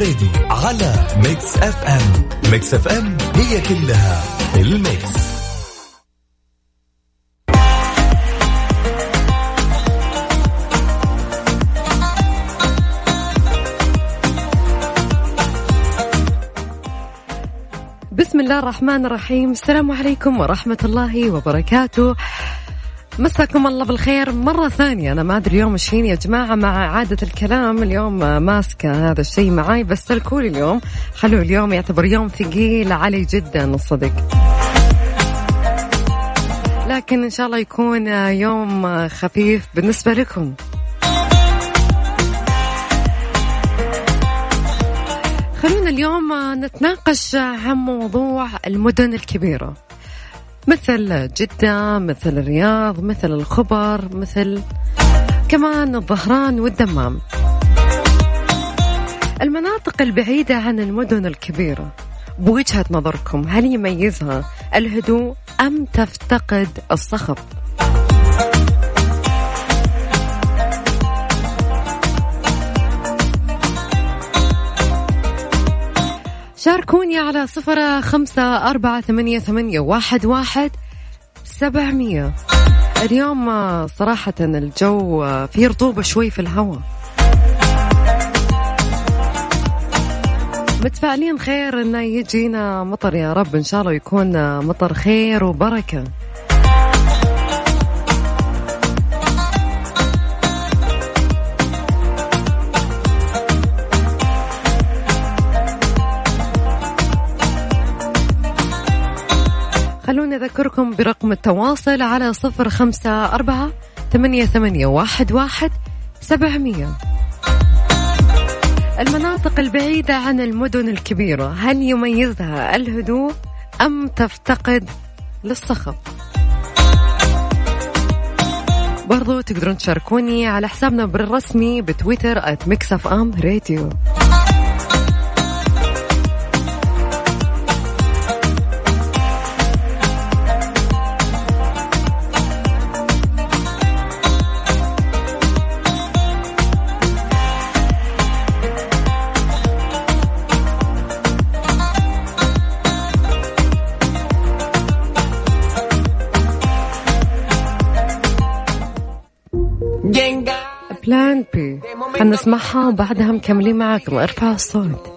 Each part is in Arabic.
الفريدي على Mix FM. Mix FM هي كلها ال mix. بسم الله الرحمن الرحيم. السلام عليكم ورحمة الله وبركاته. مساكم الله بالخير مرة ثانية. أنا ما أدري اليوم إيش يا جماعة مع عادة الكلام. اليوم ماسكة هذا الشيء معاي بس سلكولي اليوم. خلوا اليوم يعتبر يوم ثقيل علي جدا الصدق. لكن إن شاء الله يكون يوم خفيف بالنسبة لكم. خلونا اليوم نتناقش عن موضوع المدن الكبيرة. مثل جدة مثل الرياض مثل الخبر مثل كمان الظهران والدمام المناطق البعيدة عن المدن الكبيرة بوجهة نظركم هل يميزها الهدوء أم تفتقد الصخب؟ شاركوني على صفر خمسة أربعة ثمانية, ثمانية واحد, واحد سبعمية. اليوم صراحة الجو فيه رطوبة شوي في الهواء. متفائلين خير انه يجينا مطر يا رب. إن شاء الله يكون مطر خير وبركة. خلوني أذكركم برقم التواصل على صفر خمسة أربعة ثمانية, ثمانية واحد, واحد سبعمية. المناطق البعيدة عن المدن الكبيرة هل يميزها الهدوء أم تفتقد للصخب؟ برضو تقدرون تشاركوني على حسابنا بالرسمي بتويتر ام راديو بلان بي حنسمعها وبعدها مكملين معاكم. ارفعوا الصوت.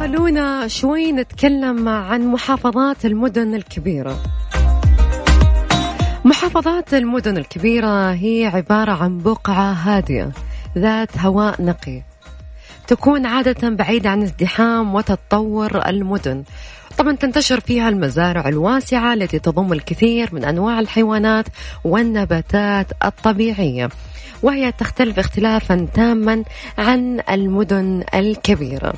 خلونا شوي نتكلم عن محافظات المدن الكبيرة. محافظات المدن الكبيرة هي عبارة عن بقعة هادئة ذات هواء نقي. تكون عادة بعيدة عن ازدحام وتتطور المدن. طبعا تنتشر فيها المزارع الواسعة التي تضم الكثير من أنواع الحيوانات والنباتات الطبيعية. وهي تختلف اختلافا تاما عن المدن الكبيرة.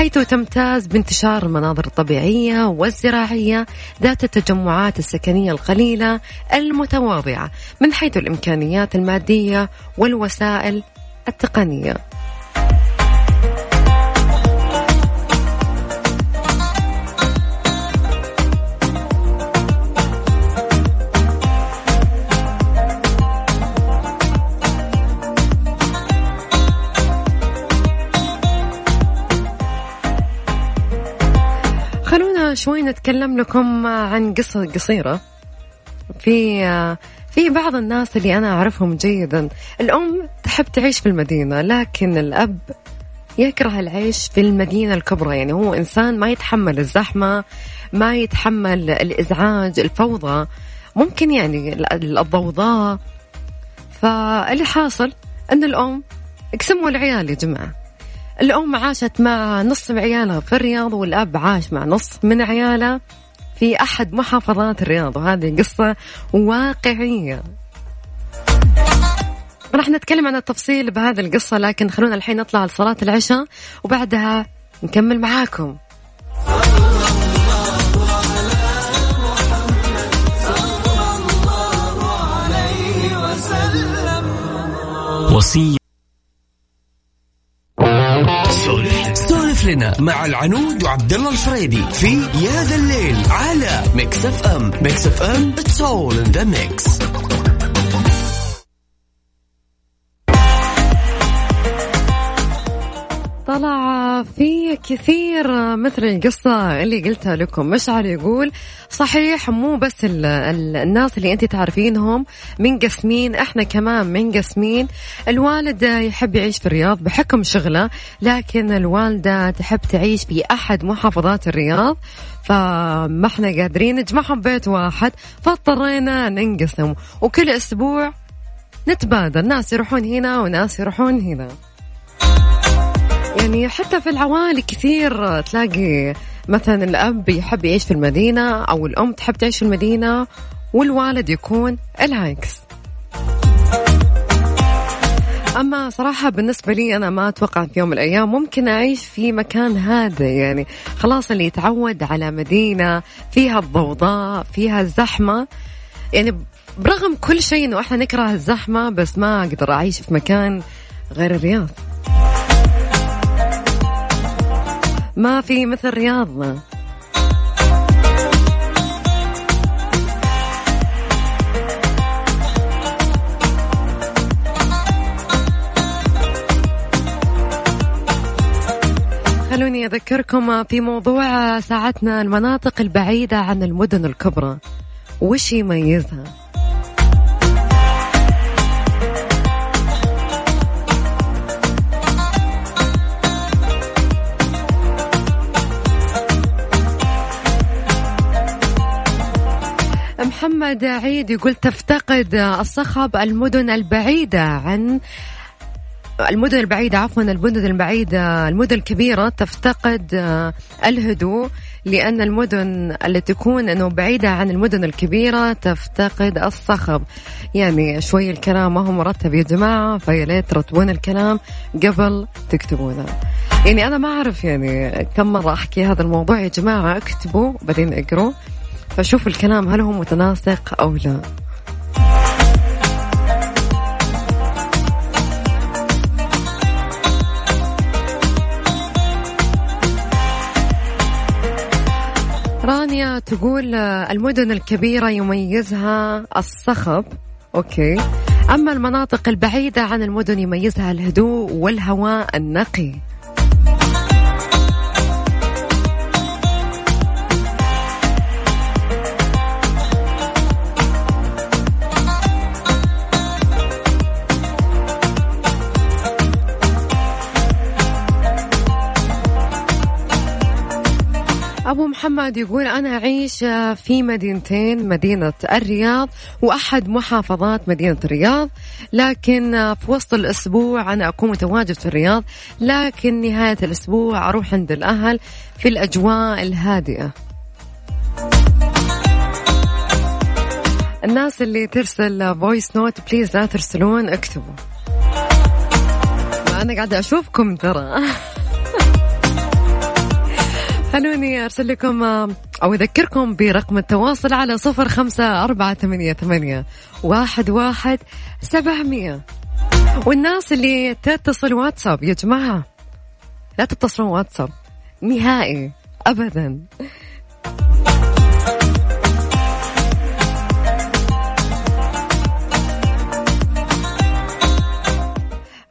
حيث تمتاز بانتشار المناظر الطبيعية والزراعية ذات التجمعات السكنية القليلة المتواضعة من حيث الإمكانيات المادية والوسائل التقنية. شوي نتكلم لكم عن قصة قصيرة. في في بعض الناس اللي أنا أعرفهم جيدا. الأم تحب تعيش في المدينة لكن الأب يكره العيش في المدينة الكبرى. يعني هو إنسان ما يتحمل الزحمة ما يتحمل الإزعاج الفوضى. ممكن يعني الضوضاء. فاللي حاصل أن الأم اقسموا العيال يا جماعة. الأم عاشت مع نص عيالها في الرياض والأب عاش مع نص من عياله في أحد محافظات الرياض. وهذه قصة واقعية. راح نتكلم عن التفصيل بهذه القصة لكن خلونا الحين نطلع لصلاة العشاء وبعدها نكمل معاكم. وصية سولف سولف لنا مع العنود وعبد الله الفريدي في يا ذا الليل على Mix FM. Mix FM it's all in the mix طلع في كثير مثل القصة اللي قلتها لكم. مشعر يقول صحيح مو بس ال ال الناس اللي أنت تعرفينهم منقسمين إحنا كمان منقسمين الوالد يحب يعيش في الرياض بحكم شغله لكن الوالدة تحب تعيش في أحد محافظات الرياض. فما إحنا قادرين نجمعهم بيت واحد فاضطرينا ننقسم وكل أسبوع نتبادل. ناس يروحون هنا وناس يروحون هنا. يعني حتى في العوائل كثير تلاقي مثلا الأب يحب يعيش في المدينة أو الأم تحب تعيش في المدينة والوالد يكون العكس. أما صراحة بالنسبة لي أنا ما أتوقع في يوم من الأيام ممكن أعيش في مكان هذا يعني خلاص اللي يتعود على مدينة فيها الضوضاء فيها الزحمة. يعني برغم كل شيء إنه إحنا نكره الزحمة بس ما أقدر أعيش في مكان غير الرياض. ما في مثل رياضنا. خلوني أذكركم في موضوع ساعتنا المناطق البعيدة عن المدن الكبرى. وش يميزها؟ محمد عيد يقول تفتقد الصخب المدن البعيدة عن المدن البعيدة عفوا المدن البعيدة المدن الكبيرة تفتقد الهدوء لأن المدن اللي تكون أنه بعيدة عن المدن الكبيرة تفتقد الصخب. يعني شوي الكلام ما هو مرتب يا جماعة فيا ليت ترتبون الكلام قبل تكتبونه. يعني أنا ما أعرف يعني كم مرة أحكي هذا الموضوع يا جماعة اكتبوا بعدين اقروا. فشوف الكلام هل هو متناسق أو لا. رانيا تقول المدن الكبيرة يميزها الصخب. أوكي. أما المناطق البعيدة عن المدن يميزها الهدوء والهواء النقي. أبو محمد يقول أنا أعيش في مدينتين مدينة الرياض وأحد محافظات مدينة الرياض لكن في وسط الأسبوع أنا أكون متواجد في الرياض لكن نهاية الأسبوع أروح عند الأهل في الأجواء الهادئة. الناس اللي ترسل voice note please لا ترسلون اكتبوا. أنا قاعدة أشوفكم ترى. خلوني أرسل لكم أو أذكركم برقم التواصل على صفر خمسة أربعة ثمانية, ثمانية واحد, واحد سبعمية. والناس اللي تتصل واتساب يا جماعة لا تتصلون واتساب نهائي أبدا.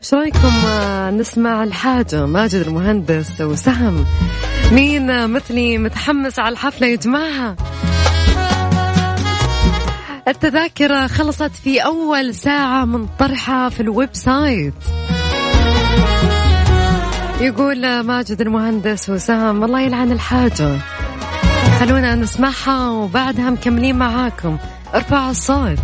إيش رأيكم نسمع الحاجة؟ ماجد المهندس وسهم. مين مثلي متحمس على الحفلة يا جماعة؟ التذاكر خلصت في أول ساعة من طرحها في ال website. يقول ماجد المهندس وسام الله يلعن الحاجة. خلونا نسمعها وبعدها مكملين معاكم. ارفعوا الصوت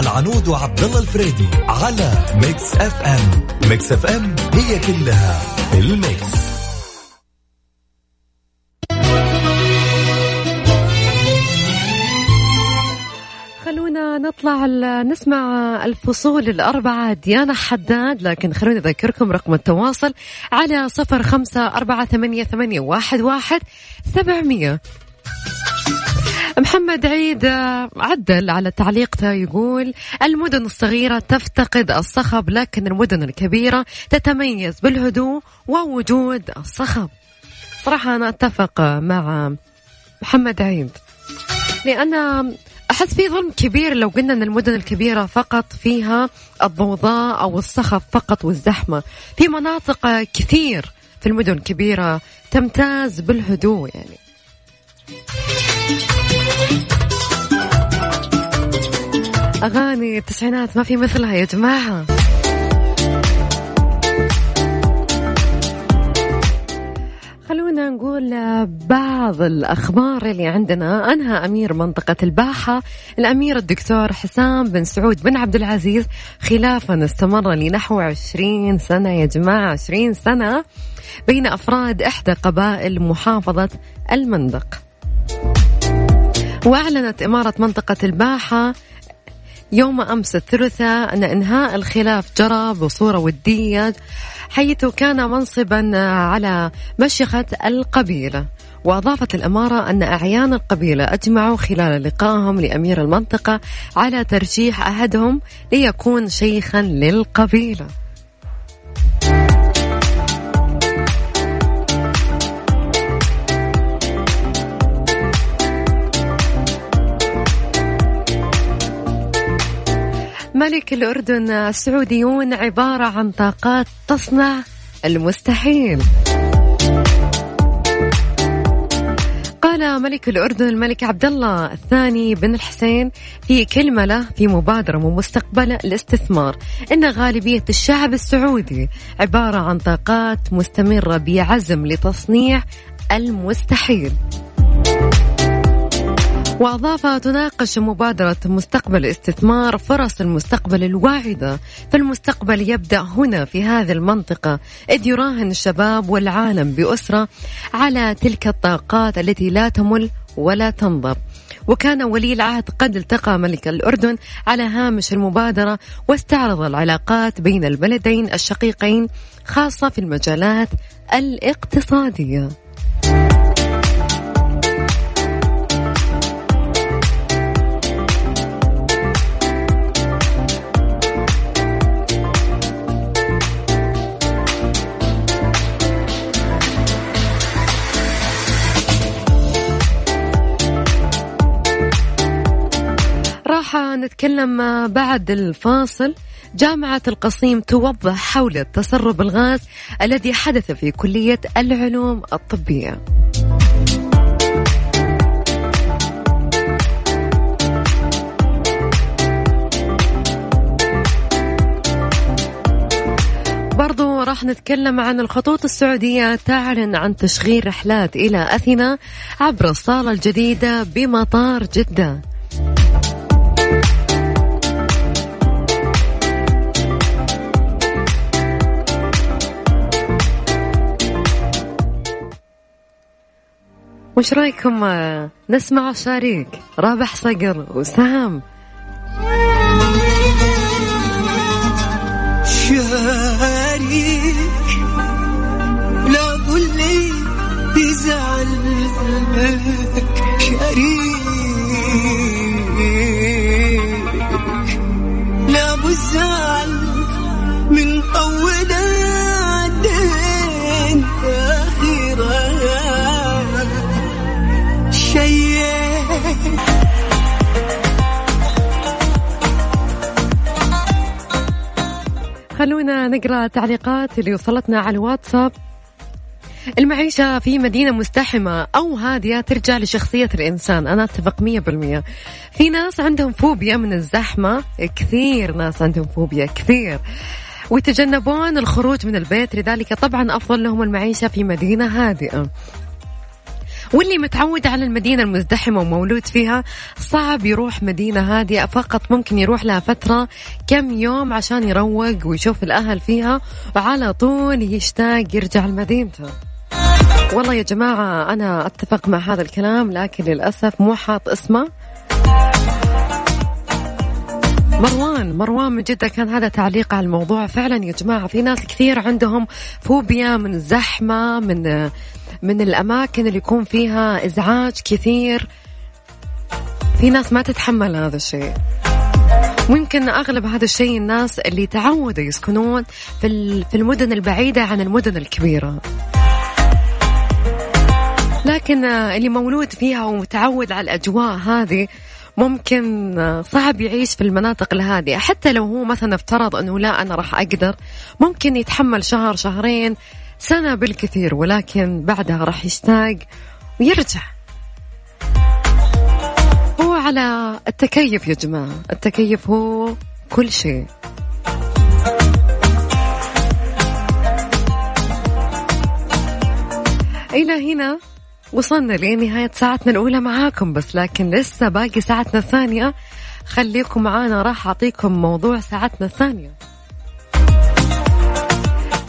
العنود وعبد الله الفريدي على Mix FM. Mix FM هي كلها ال mix. خلونا نطلع نسمع الفصول الأربعة. ديانا حداد لكن خلونا أذكركم رقم التواصل على صفر خمسة أربعة ثمانية, ثمانية واحد, واحد سبعمية. محمد عيد عدل على تعليقته يقول المدن الصغيرة تفتقد الصخب لكن المدن الكبيرة تتميز بالهدوء ووجود الصخب. صراحة أنا أتفق مع محمد عيد. لأن أحس في ظلم كبير لو قلنا أن المدن الكبيرة فقط فيها الضوضاء أو الصخب فقط والزحمة. في مناطق كثير في المدن الكبيرة تمتاز بالهدوء يعني. أغاني التسعينات ما في مثلها يا جماعة. خلونا نقول بعض الأخبار اللي عندنا. أنهى أمير منطقة الباحة الأمير الدكتور حسام بن سعود بن عبد العزيز خلافا استمر لنحو عشرين سنة يا جماعة. عشرين سنة بين أفراد إحدى قبائل محافظة المندق وأعلنت إمارة منطقة الباحة يوم أمس الثلاثاء أن إنهاء الخلاف جرى بصورة ودية حيث كان منصبا على مشيخة القبيلة وأضافت الإمارة أن أعيان القبيلة أجمعوا خلال لقائهم لأمير المنطقة على ترشيح أحدهم ليكون شيخا للقبيلة ملك الأردن السعوديون عبارة عن طاقات تصنع المستحيل. قال ملك الأردن الملك عبد الله الثاني بن الحسين في كلمة له في مبادرة ومستقبل الاستثمار إن غالبية الشعب السعودي عبارة عن طاقات مستمرة بعزم لتصنيع المستحيل. وأضاف تناقش مبادرة مستقبل الاستثمار فرص المستقبل الواعدة. فالمستقبل يبدأ هنا في هذه المنطقة. إذ يراهن الشباب والعالم بأسرة على تلك الطاقات التي لا تمل ولا تنضب وكان ولي العهد قد التقى ملك الأردن على هامش المبادرة واستعرض العلاقات بين البلدين الشقيقين خاصة في المجالات الاقتصادية. راح نتكلم بعد الفاصل. جامعة القصيم توضح حول تسرب الغاز الذي حدث في كلية العلوم الطبية. برضو راح نتكلم عن الخطوط السعودية تعلن عن تشغيل رحلات إلى أثينا عبر الصالة الجديدة بمطار جدة. وش رأيكم آه، نسمع شريك رابح صقر وسام؟ شريك لا لي بزعل شريك لا بزعل من أول خلونا نقرأ تعليقات اللي وصلتنا على الواتساب. المعيشة في مدينة مزدحمة أو هادية ترجع لشخصية الإنسان. أنا أتفق مية بالمية. في ناس عندهم فوبيا من الزحمة. كثير ناس عندهم فوبيا كثير. ويتجنبون الخروج من البيت. لذلك طبعا أفضل لهم المعيشة في مدينة هادئة. واللي متعود على المدينة المزدحمة ومولود فيها صعب يروح مدينة هادية فقط ممكن يروح لها فترة كم يوم عشان يروق ويشوف الأهل فيها وعلى طول يشتاق يرجع لمدينته. والله يا جماعة أنا أتفق مع هذا الكلام لكن للأسف مو حاط اسمه. مروان مروان من جدة كان هذا تعليق على الموضوع. فعلا يا جماعة في ناس كثير عندهم فوبيا من الزحمة من من الأماكن اللي يكون فيها إزعاج كثير. في ناس ما تتحمل هذا الشيء. ممكن أغلب هذا الشيء الناس اللي تعودوا يسكنون في في المدن البعيدة عن المدن الكبيرة. لكن اللي مولود فيها ومتعود على الأجواء هذه ممكن صعب يعيش في المناطق الهادئة حتى لو هو مثلا افترض أنه لا أنا راح أقدر. ممكن يتحمل شهر شهرين سنة بالكثير ولكن بعدها راح يشتاق ويرجع. هو على التكيف يا جماعة. التكيف هو كل شيء. إلى هنا وصلنا لنهاية ساعتنا الأولى معاكم بس لكن لسه باقي ساعتنا الثانية. خليكم معانا راح أعطيكم موضوع ساعتنا الثانية.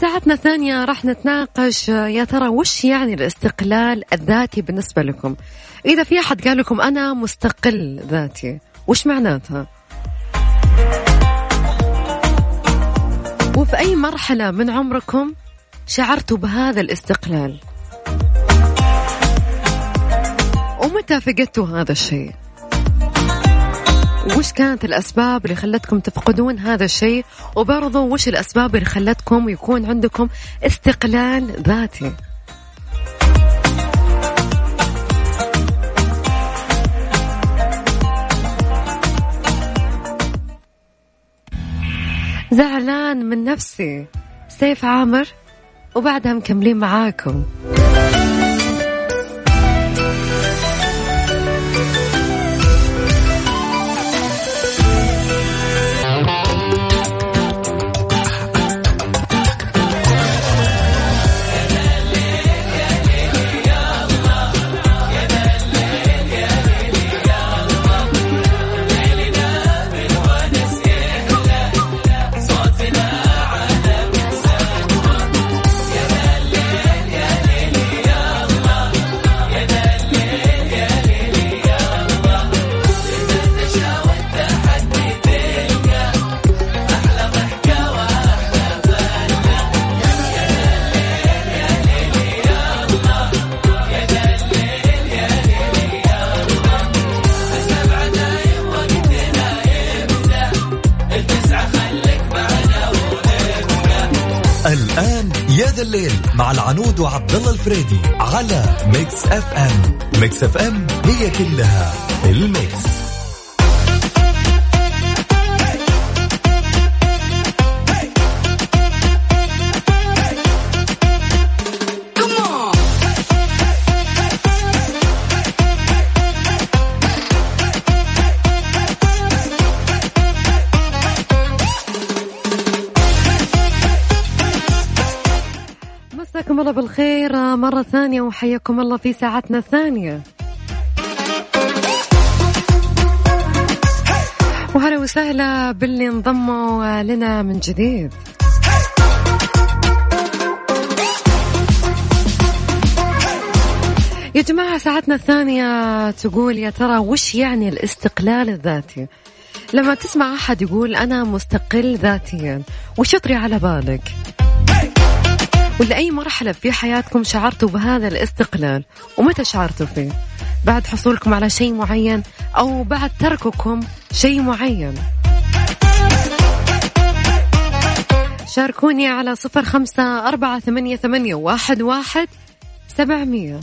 ساعتنا الثانية راح نتناقش يا ترى وش يعني الاستقلال الذاتي بالنسبة لكم؟ إذا في أحد قال لكم أنا مستقل ذاتي وش معناتها؟ وفي أي مرحلة من عمركم شعرتوا بهذا الاستقلال؟ ومتى فقدتوا هذا الشيء؟ وش كانت الأسباب اللي خلتكم تفقدون هذا الشيء؟ وبرضو وش الأسباب اللي خلتكم يكون عندكم استقلال ذاتي؟ زعلان من نفسي سيف عامر وبعدها مكملين معاكم. العنود وعبد الله الفريدي على Mix FM. Mix FM هي كلها ال mix. مساكم الله بالخير مرة ثانية وحياكم الله في ساعتنا الثانية. وهلا وسهلا باللي انضموا لنا من جديد. يا جماعة ساعتنا الثانية تقول يا ترى وش يعني الاستقلال الذاتي؟ لما تسمع أحد يقول أنا مستقل ذاتيا وش يطري على بالك؟ ولا أي مرحلة في حياتكم شعرتوا بهذا الاستقلال ومتى شعرتوا فيه؟ بعد حصولكم على شيء معين أو بعد ترككم شيء معين؟ شاركوني على صفر خمسة أربعة ثمانية, ثمانية واحد, واحد سبعمية.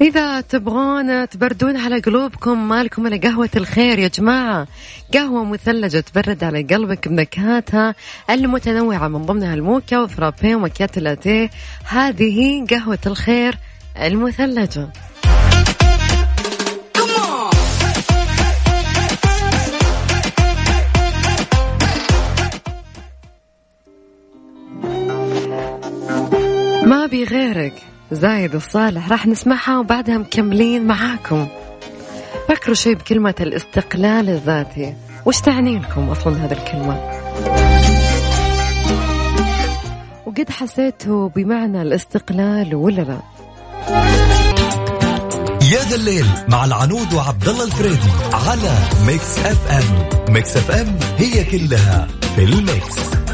إذا تبغون تبردون على قلوبكم مالكم إلا قهوة الخير يا جماعة. قهوة مثلجة تبرد على قلبك بنكهاتها المتنوعة من ضمنها الموكا وفرابي ومكيات اللاتيه هذه قهوة الخير المثلجة. ما بي غيرك. زايد الصالح راح نسمعها وبعدها مكملين معاكم. فكروا شوي بكلمة الاستقلال الذاتي. وش تعني لكم أصلا هذه الكلمة؟ وقد حسيتوا بمعنى الاستقلال ولا لا؟ يا ذا الليل مع العنود وعبد الله الفريدي على ميكس أف أم. ميكس أف أم هي كلها في الميكس.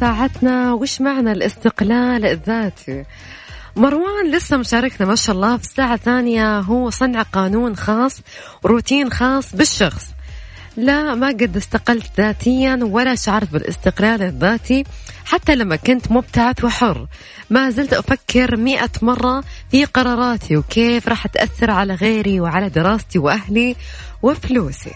ساعتنا وش معنى الاستقلال الذاتي؟ مروان لسه مشاركنا ما شاء الله في الساعة الثانية هو صنع قانون خاص وروتين خاص بالشخص. لا ما قد استقلت ذاتيا ولا شعرت بالاستقلال الذاتي حتى لما كنت مبتعث وحر. ما زلت أفكر مئة مرة في قراراتي وكيف راح تأثر على غيري وعلى دراستي وأهلي وفلوسي.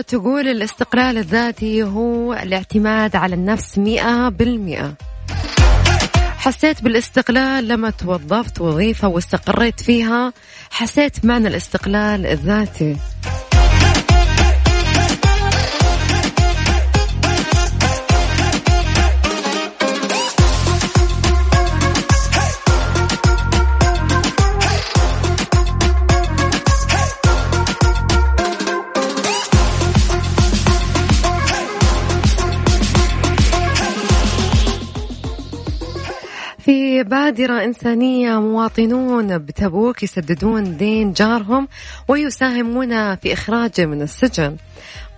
تقول الاستقلال الذاتي هو الاعتماد على النفس مئة بالمئة. حسيت بالاستقلال لما توظفت وظيفة واستقريت فيها حسيت معنى الاستقلال الذاتي. بادرة إنسانية مواطنون بتبوك يسددون دين جارهم ويساهمون في إخراجه من السجن.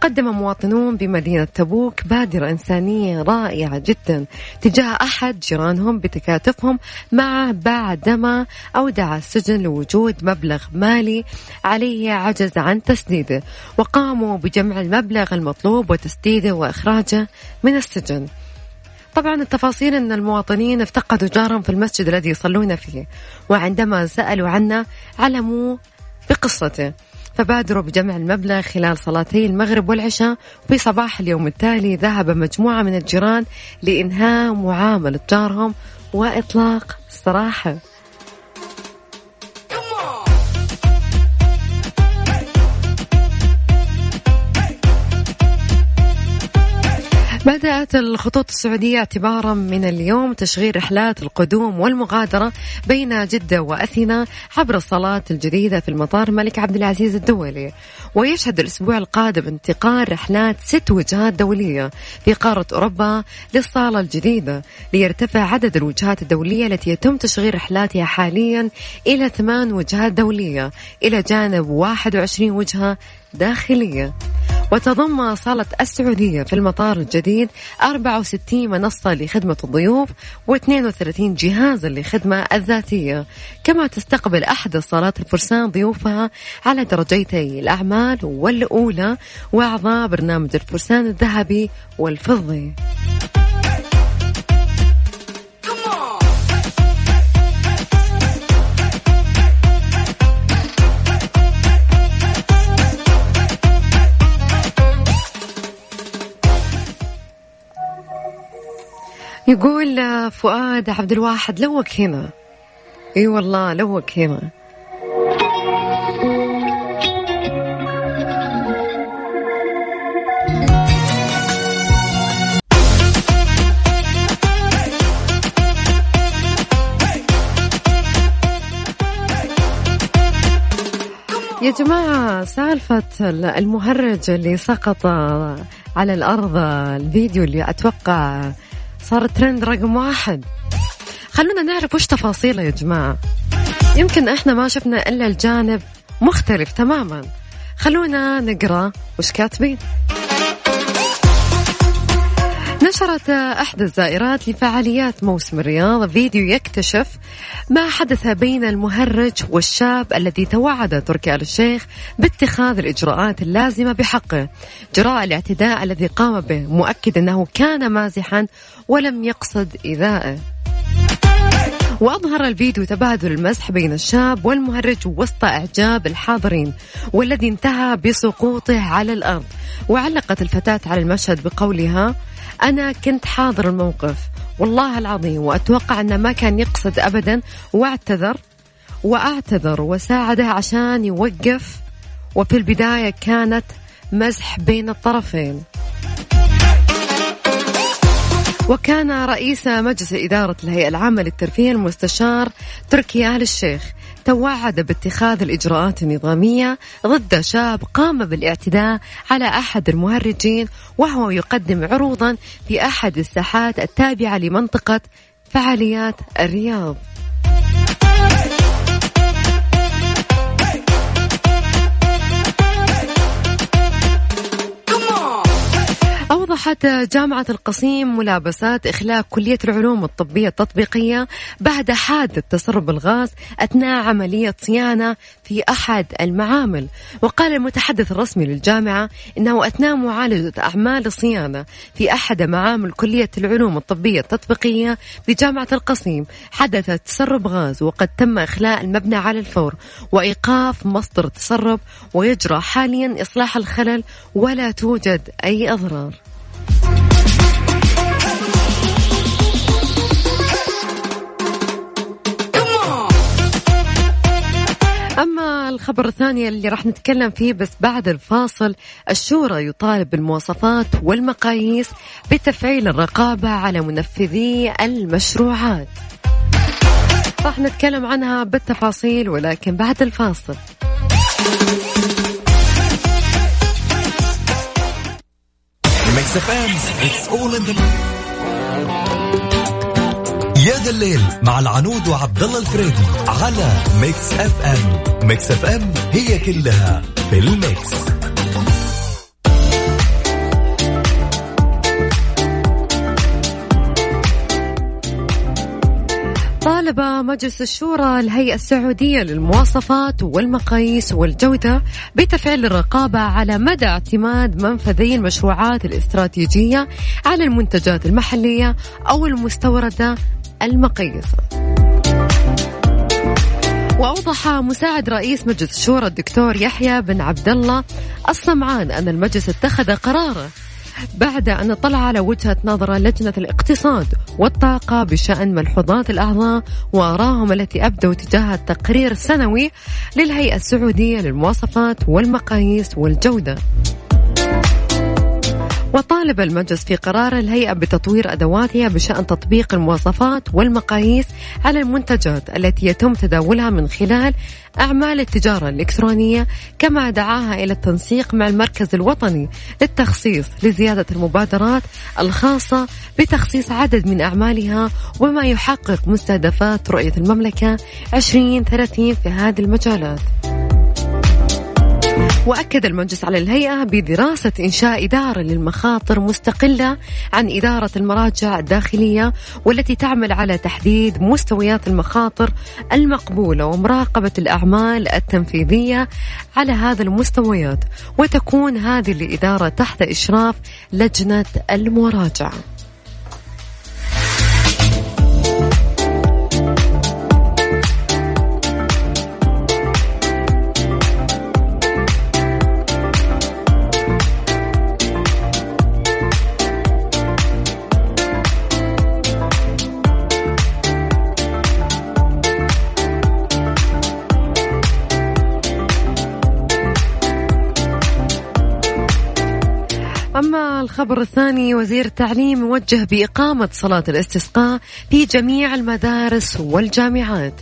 قدم مواطنون بمدينة تبوك بادرة إنسانية رائعة جدا تجاه أحد جيرانهم بتكاتفهم معه بعدما أودع السجن لوجود مبلغ مالي عليه عجز عن تسديده وقاموا بجمع المبلغ المطلوب وتسديده وإخراجه من السجن. طبعا التفاصيل أن المواطنين افتقدوا جارهم في المسجد الذي يصلون فيه وعندما سألوا عنه علموا بقصته. فبادروا بجمع المبلغ خلال صلاتي المغرب والعشاء. في صباح اليوم التالي ذهب مجموعة من الجيران لإنهاء معاملة جارهم وإطلاق السراحة. بدأت الخطوط السعودية اعتبارا من اليوم تشغيل رحلات القدوم والمغادرة بين جدة وأثينا عبر الصالات الجديدة في المطار الملك عبد العزيز الدولي. ويشهد الأسبوع القادم انتقال رحلات ست وجهات دولية في قارة أوروبا للصالة الجديدة ليرتفع عدد الوجهات الدولية التي يتم تشغيل رحلاتها حاليا إلى ثمان وجهات دولية إلى جانب 21 وجهة داخلية. وتضم صالة السعودية في المطار الجديد 64 منصة لخدمة الضيوف و32 جهازا لخدمة الذاتية. كما تستقبل أحد الصالات الفرسان ضيوفها على درجيتي الأعمال والأولى وأعضاء برنامج الفرسان الذهبي والفضي. يقول فؤاد عبد الواحد لوك هنا. إي والله لوك هنا. يا جماعة سالفة المهرج اللي سقط على الأرض الفيديو اللي أتوقع صار ترند رقم واحد. خلونا نعرف وش تفاصيله يا جماعة. يمكن إحنا ما شفنا إلا الجانب مختلف تماما. خلونا نقرأ وش كاتبين. نشرت إحدى الزائرات لفعاليات موسم الرياض فيديو يكتشف ما حدث بين المهرج والشاب الذي توعد تركي آل الشيخ باتخاذ الإجراءات اللازمة بحقه. جراء الاعتداء الذي قام به مؤكد أنه كان مازحا ولم يقصد إيذائه. وأظهر الفيديو تبادل المسح بين الشاب والمهرج وسط إعجاب الحاضرين والذي انتهى بسقوطه على الأرض. وعلقت الفتاة على المشهد بقولها أنا كنت حاضر الموقف. والله العظيم وأتوقع أنه ما كان يقصد أبدا. واعتذر. وأعتذر وساعده عشان يوقف. وفي البداية كانت مزح بين الطرفين. وكان رئيس مجلس إدارة الهيئة العامة للترفيه المستشار تركي آل الشيخ. توعد باتخاذ الإجراءات النظامية ضد شاب قام بالاعتداء على أحد المهرجين وهو يقدم عروضا في أحد الساحات التابعة لمنطقة فعاليات الرياض. أوضحت جامعة القصيم ملابسات إخلاء كلية العلوم الطبية التطبيقية بعد حادث تسرب الغاز أثناء عملية صيانة في أحد المعامل. وقال المتحدث الرسمي للجامعة إنه أثناء معالجة أعمال الصيانة في أحد معامل كلية العلوم الطبية التطبيقية بجامعة القصيم حدث تسرب غاز وقد تم إخلاء المبنى على الفور وإيقاف مصدر التسرب ويجرى حاليا إصلاح الخلل ولا توجد أي أضرار. أما الخبر الثاني اللي راح نتكلم فيه بس بعد الفاصل الشورى يطالب بالمواصفات والمقاييس بتفعيل الرقابة على منفذي المشروعات. راح نتكلم عنها بالتفاصيل ولكن بعد الفاصل. ام it's all in يا ذا الليل مع العنود وعبد الله الفريدي على ميكس اف ام. ميكس اف ام هي كلها في الميكس. طالب مجلس الشورى الهيئة السعودية للمواصفات والمقاييس والجودة بتفعيل الرقابة على مدى اعتماد منفذي المشروعات الاستراتيجية على المنتجات المحلية أو المستوردة المقيسة. وأوضح مساعد رئيس مجلس الشورى الدكتور يحيى بن عبد الله الصمعان أن المجلس اتخذ قراره بعد أن طلع على وجهة نظر لجنة الاقتصاد والطاقة بشأن ملحوظات الأعضاء وآراهم التي أبدوا تجاه التقرير السنوي للهيئة السعودية للمواصفات والمقاييس والجودة. وطالب المجلس في قرار الهيئة بتطوير أدواتها بشأن تطبيق المواصفات والمقاييس على المنتجات التي يتم تداولها من خلال أعمال التجارة الإلكترونية كما دعاها إلى التنسيق مع المركز الوطني للتخصيص لزيادة المبادرات الخاصة بتخصيص عدد من أعمالها وما يحقق مستهدفات رؤية المملكة 2030 في هذه المجالات. وأكد المجلس على الهيئة بدراسة إنشاء إدارة للمخاطر مستقلة عن إدارة المراجع الداخلية والتي تعمل على تحديد مستويات المخاطر المقبولة ومراقبة الأعمال التنفيذية على هذا المستويات وتكون هذه الإدارة تحت إشراف لجنة المراجعة. الخبر الثاني وزير التعليم موجه بإقامة صلاة الاستسقاء في جميع المدارس والجامعات.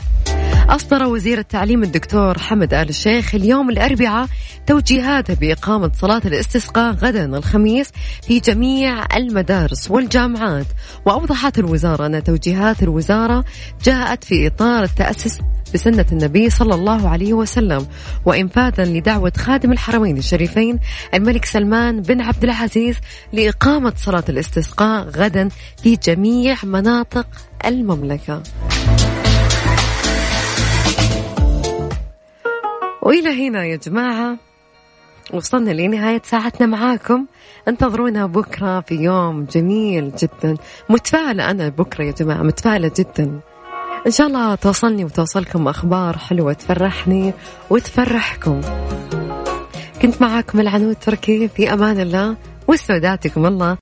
أصدر وزير التعليم الدكتور حمد آل الشيخ اليوم الأربعاء توجيهاته بإقامة صلاة الاستسقاء غدا الخميس في جميع المدارس والجامعات. وأوضحت الوزارة أن توجيهات الوزارة جاءت في إطار التأسس بسنة النبي صلى الله عليه وسلم وإنفاذا لدعوة خادم الحرمين الشريفين الملك سلمان بن عبد العزيز لإقامة صلاة الاستسقاء غدا في جميع مناطق المملكة. وإلى هنا يا جماعة وصلنا لنهاية ساعتنا معاكم. انتظرونا بكرة في يوم جميل جدا. متفائلة أنا بكرة يا جماعة؟ متفائلة جدا. إن شاء الله توصلني وتوصلكم أخبار حلوة تفرحني وتفرحكم. كنت معاكم العنود تركي في أمان الله واستودعتكم الله.